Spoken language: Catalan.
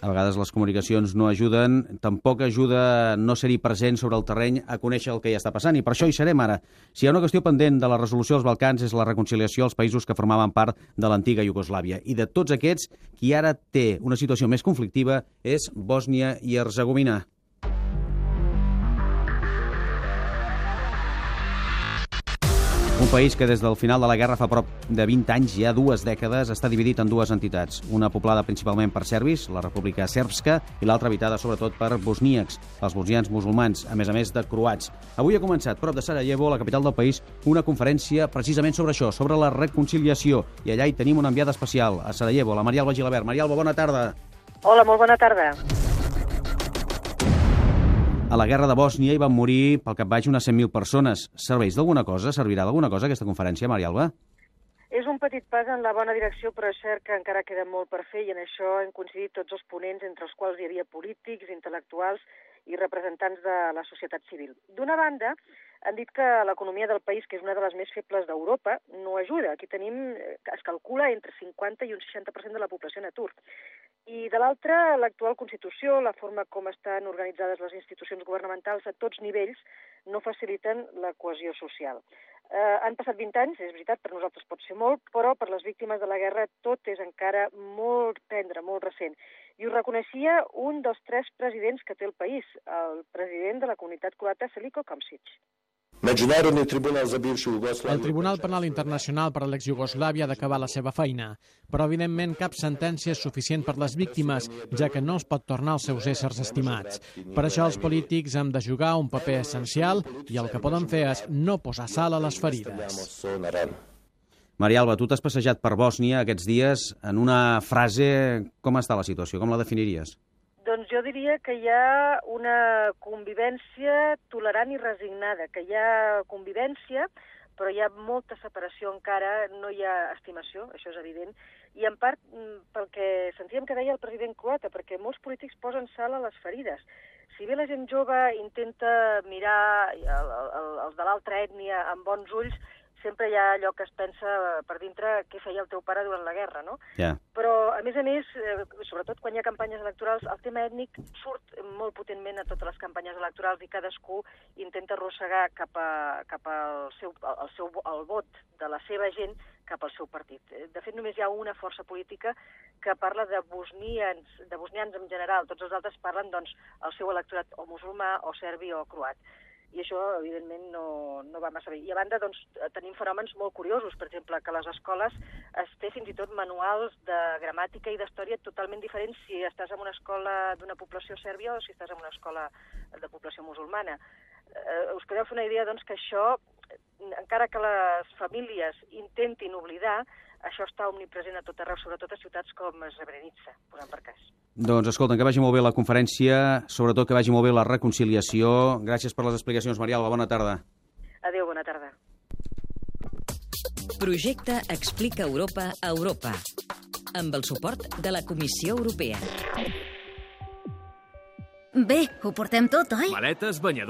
A vegades les comunicacions no ajuden, tampoc ajuda no ser-hi present sobre el terreny a conèixer el que ja està passant, i per això hi serem ara. Si hi ha una qüestió pendent de la resolució dels Balcans és la reconciliació als països que formaven part de l'antiga Iugoslàvia. I de tots aquests, qui ara té una situació més conflictiva és Bòsnia i Herzegovina. Un país que des del final de la guerra fa prop de 20 anys, ja dues dècades, està dividit en dues entitats. Una poblada principalment per serbis, la República Serbska, i l'altra habitada sobretot per bosníacs, els bosnians musulmans, a més a més de croats. Avui ha començat, prop de Sarajevo, la capital del país, una conferència precisament sobre això, sobre la reconciliació. I allà hi tenim una enviada especial, a Sarajevo, la Marialba Gilabert. Marialba, bona tarda. Hola, molt bona tarda. A la guerra de Bòsnia hi van morir, pel cap baix, unes 100.000 persones. Serveix d'alguna cosa? Servirà d'alguna cosa aquesta conferència, Maria Alba? És un petit pas en la bona direcció, però és cert que encara queda molt per fer i en això han coincidit tots els ponents, entre els quals hi havia polítics, intel·lectuals i representants de la societat civil. D'una banda, han dit que l'economia del país, que és una de les més febles d'Europa, no ajuda. Aquí tenim, es calcula entre 50 i un 60% de la població en atur. I de l'altra, l'actual Constitució, la forma com estan organitzades les institucions governamentals a tots nivells, no faciliten la cohesió social. Eh, han passat 20 anys, és veritat, per nosaltres pot ser molt, però per les víctimes de la guerra tot és encara molt tendre, molt recent. I ho reconeixia un dels tres presidents que té el país, el president de la comunitat croata, Seliko Komsic. Međunarodni tribunal za bivšu El. Tribunal Penal Internacional per a l'ex-Jugoslàvia ha d'acabar la seva feina, però evidentment cap sentència és suficient per les víctimes, ja que no es pot tornar als seus éssers estimats. Per això els polítics han de jugar un paper essencial i el que poden fer és no posar sal a les ferides. Maria Alba, tu t'has passejat per Bòsnia aquests dies en una frase... Com està la situació? Com la definiries? Doncs jo diria que hi ha una convivència tolerant i resignada, que hi ha convivència, però hi ha molta separació encara, no hi ha estimació, això és evident, i en part mm, pel que sentíem que deia el president croata, perquè molts polítics posen sal a les ferides. Si bé la gent jove intenta mirar el- el- els de l'altra ètnia amb bons ulls, sempre hi ha allò que es pensa per dintre què feia el teu pare durant la guerra, no? Ja. Però, a més a més, eh, sobretot quan hi ha campanyes electorals, el tema ètnic surt molt potentment a totes les campanyes electorals i cadascú intenta arrossegar cap, a, cap al seu, al seu, al vot de la seva gent cap al seu partit. Eh, De fet, només hi ha una força política que parla de bosnians, de bosnians en general. Tots els altres parlen, doncs, el seu electorat o musulmà, o serbi, o croat i això, evidentment, no, no va massa bé. I a banda, doncs, tenim fenòmens molt curiosos, per exemple, que les escoles es té fins i tot manuals de gramàtica i d'història totalment diferents si estàs en una escola d'una població sèrbia o si estàs en una escola de població musulmana. Eh, us podeu fer una idea, doncs, que això, encara que les famílies intentin oblidar, això està omnipresent a tot arreu, sobretot a ciutats com Srebrenica, posant per cas. Doncs escolta, que vagi molt bé la conferència, sobretot que vagi molt bé la reconciliació. Gràcies per les explicacions, Maria Alba. Bona tarda. Adéu, bona tarda. Projecte Explica Europa a Europa amb el suport de la Comissió Europea. Bé, ho portem tot, oi? Maletes, banyadors...